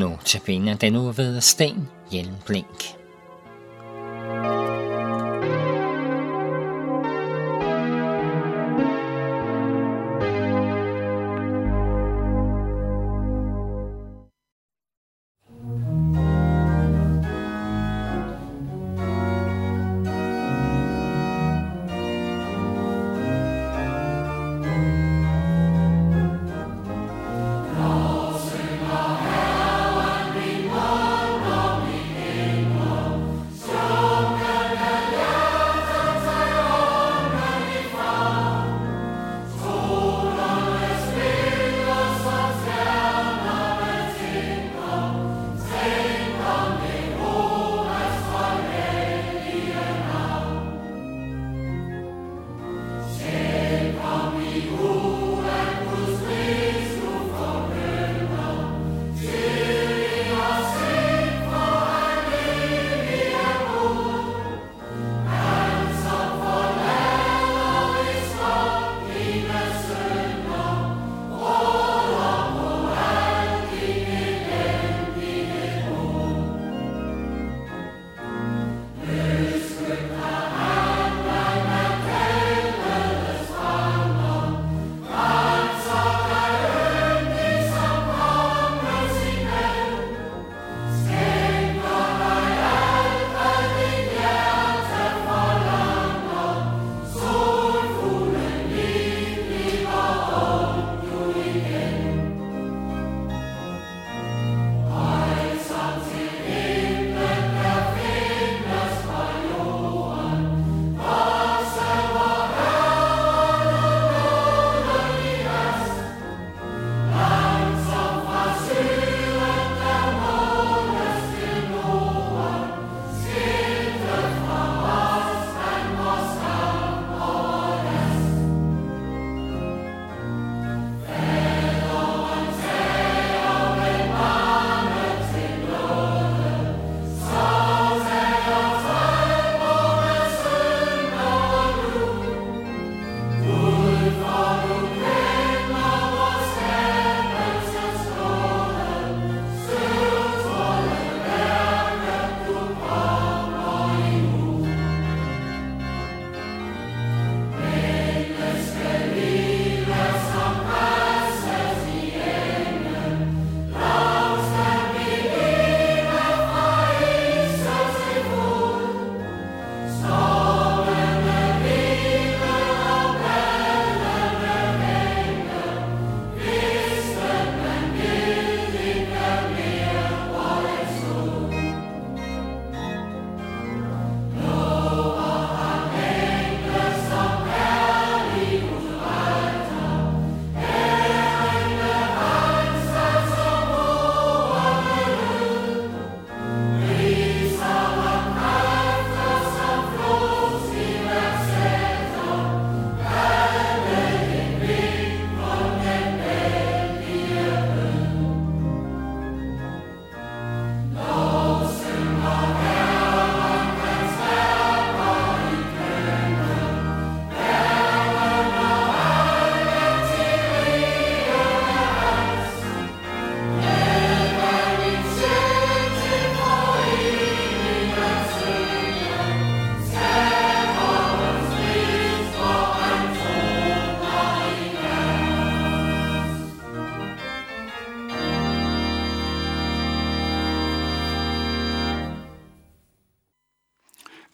Nu til den nu ved Sten Hjelmblink.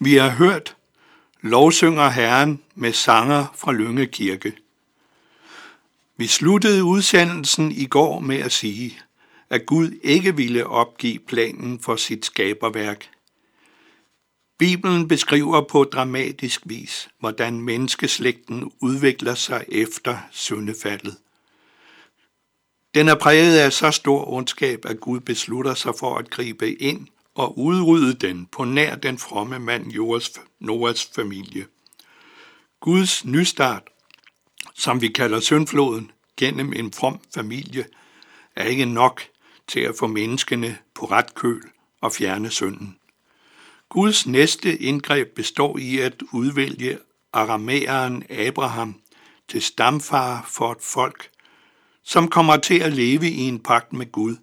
Vi har hørt lovsynger Herren med sanger fra Lønge Kirke. Vi sluttede udsendelsen i går med at sige, at Gud ikke ville opgive planen for sit skaberværk. Bibelen beskriver på dramatisk vis, hvordan menneskeslægten udvikler sig efter syndefaldet. Den er præget af så stor ondskab, at Gud beslutter sig for at gribe ind og udrydde den på nær den fromme mand Joas, Noahs familie. Guds nystart, som vi kalder syndfloden, gennem en from familie, er ikke nok til at få menneskene på ret køl og fjerne synden. Guds næste indgreb består i at udvælge aramæeren Abraham til stamfar for et folk, som kommer til at leve i en pagt med Gud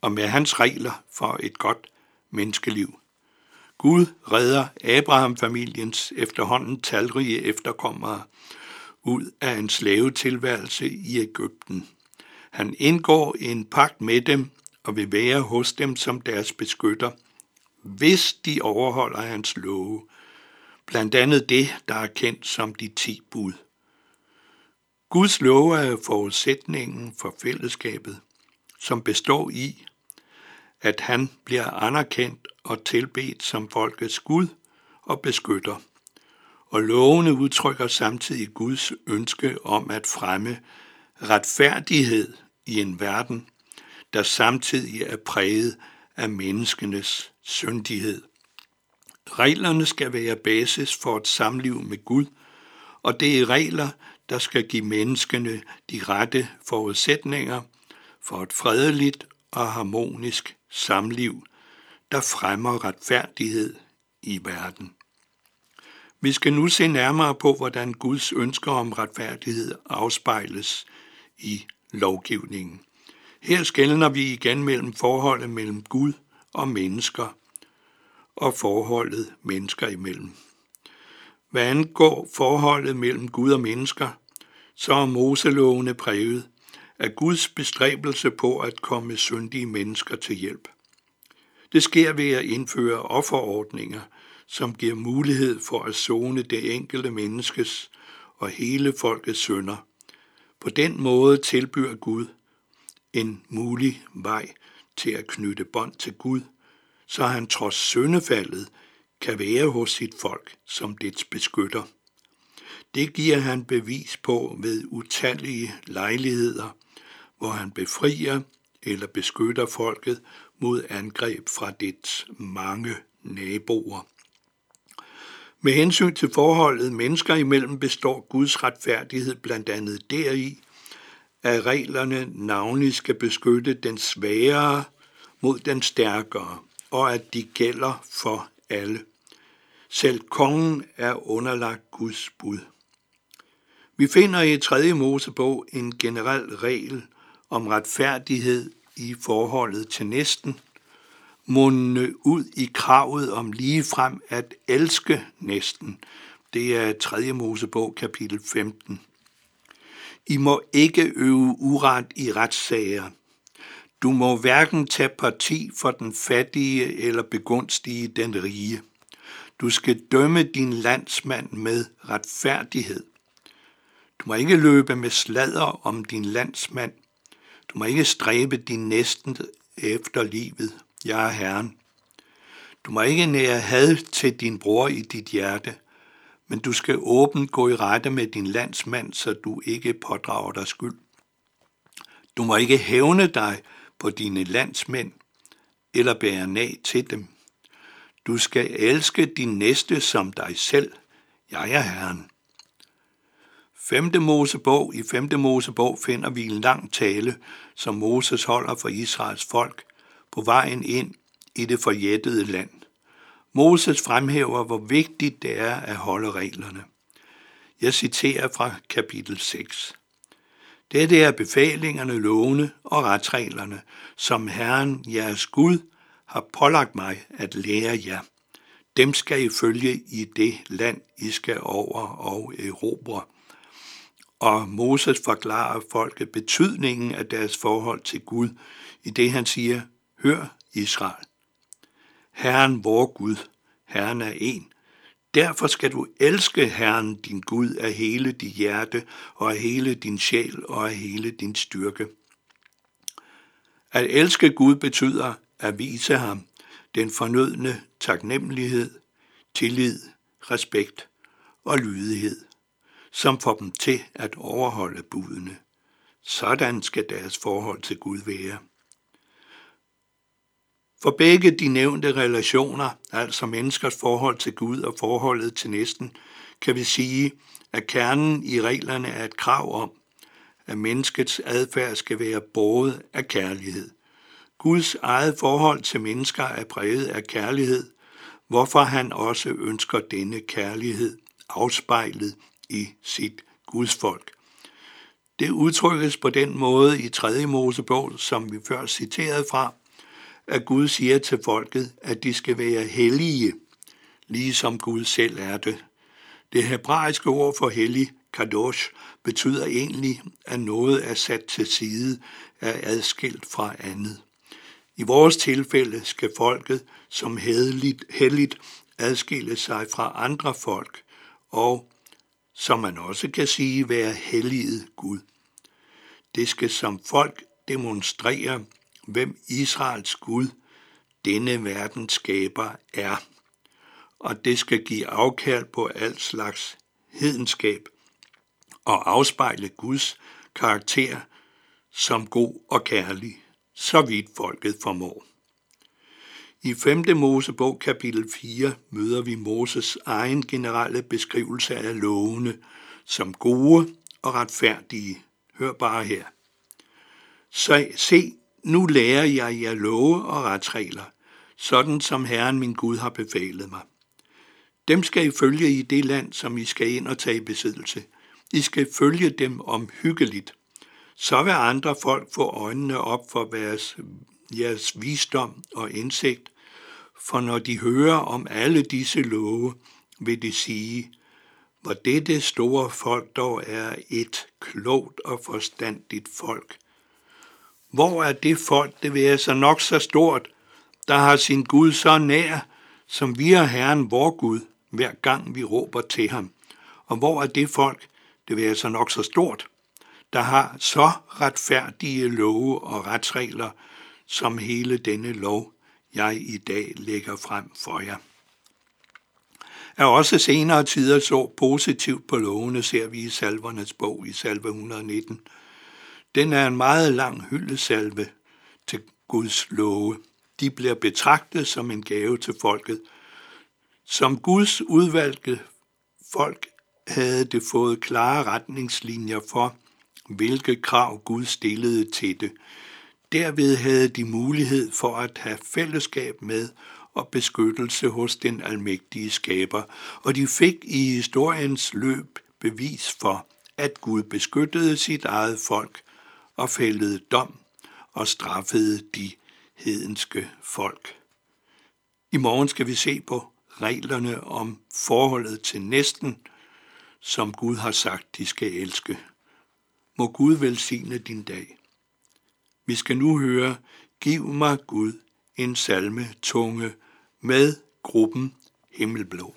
og med hans regler for et godt menneskeliv. Gud redder Abraham-familiens efterhånden talrige efterkommere ud af en slavetilværelse i Ægypten. Han indgår en pagt med dem og vil være hos dem som deres beskytter, hvis de overholder hans love, blandt andet det, der er kendt som de ti bud. Guds love er forudsætningen for fællesskabet, som består i, at han bliver anerkendt og tilbedt som folkets Gud og beskytter. Og lovene udtrykker samtidig Guds ønske om at fremme retfærdighed i en verden, der samtidig er præget af menneskenes syndighed. Reglerne skal være basis for et samliv med Gud, og det er regler, der skal give menneskene de rette forudsætninger for et fredeligt og harmonisk samliv, der fremmer retfærdighed i verden. Vi skal nu se nærmere på, hvordan Guds ønsker om retfærdighed afspejles i lovgivningen. Her skældner vi igen mellem forholdet mellem Gud og mennesker og forholdet mennesker imellem. Hvad angår forholdet mellem Gud og mennesker, så er Moselovene præget af Guds bestræbelse på at komme syndige mennesker til hjælp. Det sker ved at indføre offerordninger, som giver mulighed for at zone det enkelte menneskes og hele folkets synder. På den måde tilbyder Gud en mulig vej til at knytte bånd til Gud, så han trods syndefaldet kan være hos sit folk som dets beskytter. Det giver han bevis på ved utallige lejligheder, hvor han befrier eller beskytter folket mod angreb fra dets mange naboer. Med hensyn til forholdet mennesker imellem består Guds retfærdighed blandt andet deri, at reglerne navnlig skal beskytte den svagere mod den stærkere, og at de gælder for alle. Selv kongen er underlagt Guds bud. Vi finder i 3. Mosebog en generel regel om retfærdighed i forholdet til næsten, munde ud i kravet om ligefrem at elske næsten. Det er 3. Mosebog kapitel 15. I må ikke øve uret i retssager. Du må hverken tage parti for den fattige eller begunstige den rige. Du skal dømme din landsmand med retfærdighed. Du må ikke løbe med sladder om din landsmand. Du må ikke stræbe din næsten efter livet. Jeg er Herren. Du må ikke nære had til din bror i dit hjerte, men du skal åbent gå i rette med din landsmand, så du ikke pådrager dig skyld. Du må ikke hævne dig på dine landsmænd eller bære nag til dem. Du skal elske din næste som dig selv. Jeg er Herren. 5. Mosebog I 5. Mosebog finder vi en lang tale, som Moses holder for Israels folk på vejen ind i det forjættede land. Moses fremhæver, hvor vigtigt det er at holde reglerne. Jeg citerer fra kapitel 6. Dette er befalingerne, lovene og retsreglerne, som Herren, jeres Gud, har pålagt mig at lære jer. Dem skal I følge i det land, I skal over og erobre. Og Moses forklarer folket betydningen af deres forhold til Gud, i det han siger, Hør Israel. Herren vor Gud, Herren er en. Derfor skal du elske Herren din Gud af hele dit hjerte og af hele din sjæl og af hele din styrke. At elske Gud betyder at vise ham den fornødne taknemmelighed, tillid, respekt og lydighed, som får dem til at overholde budene. Sådan skal deres forhold til Gud være. For begge de nævnte relationer, altså menneskers forhold til Gud og forholdet til næsten, kan vi sige, at kernen i reglerne er et krav om, at menneskets adfærd skal være båret af kærlighed. Guds eget forhold til mennesker er præget af kærlighed, hvorfor han også ønsker denne kærlighed afspejlet i sit Guds folk. Det udtrykkes på den måde i 3. Mosebog, som vi før citerede fra, at Gud siger til folket, at de skal være hellige, ligesom Gud selv er det. Det hebraiske ord for hellig, kadosh, betyder egentlig, at noget er sat til side, er adskilt fra andet. I vores tilfælde skal folket som helligt, helligt adskille sig fra andre folk, og, som man også kan sige, være helliget Gud. Det skal som folk demonstrere, hvem Israels Gud, denne verdens skaber, er. Og det skal give afkald på alt slags hedenskab og afspejle Guds karakter som god og kærlig, så vidt folket formår. I 5. Mosebog kapitel 4 møder vi Moses egen generelle beskrivelse af lovene som gode og retfærdige. Hør bare her. Så se, nu lærer jeg jer love og retsregler, sådan som Herren min Gud har befalet mig. Dem skal I følge i det land, som I skal ind og tage i besiddelse. I skal følge dem omhyggeligt. Så vil andre folk få øjnene op for hvad jeres visdom og indsigt, for når de hører om alle disse love, vil de sige, hvor dette store folk dog er et klogt og forstandigt folk. Hvor er det folk, det vil altså så nok så stort, der har sin Gud så nær, som vi er Herren vor Gud, hver gang vi råber til ham? Og hvor er det folk, det vil altså så nok så stort, der har så retfærdige love og retsregler, som hele denne lov, jeg i dag lægger frem for jer. Er også senere tider så positivt på lovene, ser vi i salvernes bog i salve 119. Den er en meget lang hyldesalve til Guds love. De bliver betragtet som en gave til folket. Som Guds udvalgte folk havde det fået klare retningslinjer for, hvilke krav Gud stillede til det. Derved havde de mulighed for at have fællesskab med og beskyttelse hos den almægtige skaber, og de fik i historiens løb bevis for, at Gud beskyttede sit eget folk og fældede dom og straffede de hedenske folk. I morgen skal vi se på reglerne om forholdet til næsten, som Gud har sagt, de skal elske. Må Gud velsigne din dag. Vi skal nu høre Giv mig Gud en salme tunge med gruppen Himmelblå.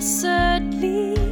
certainly.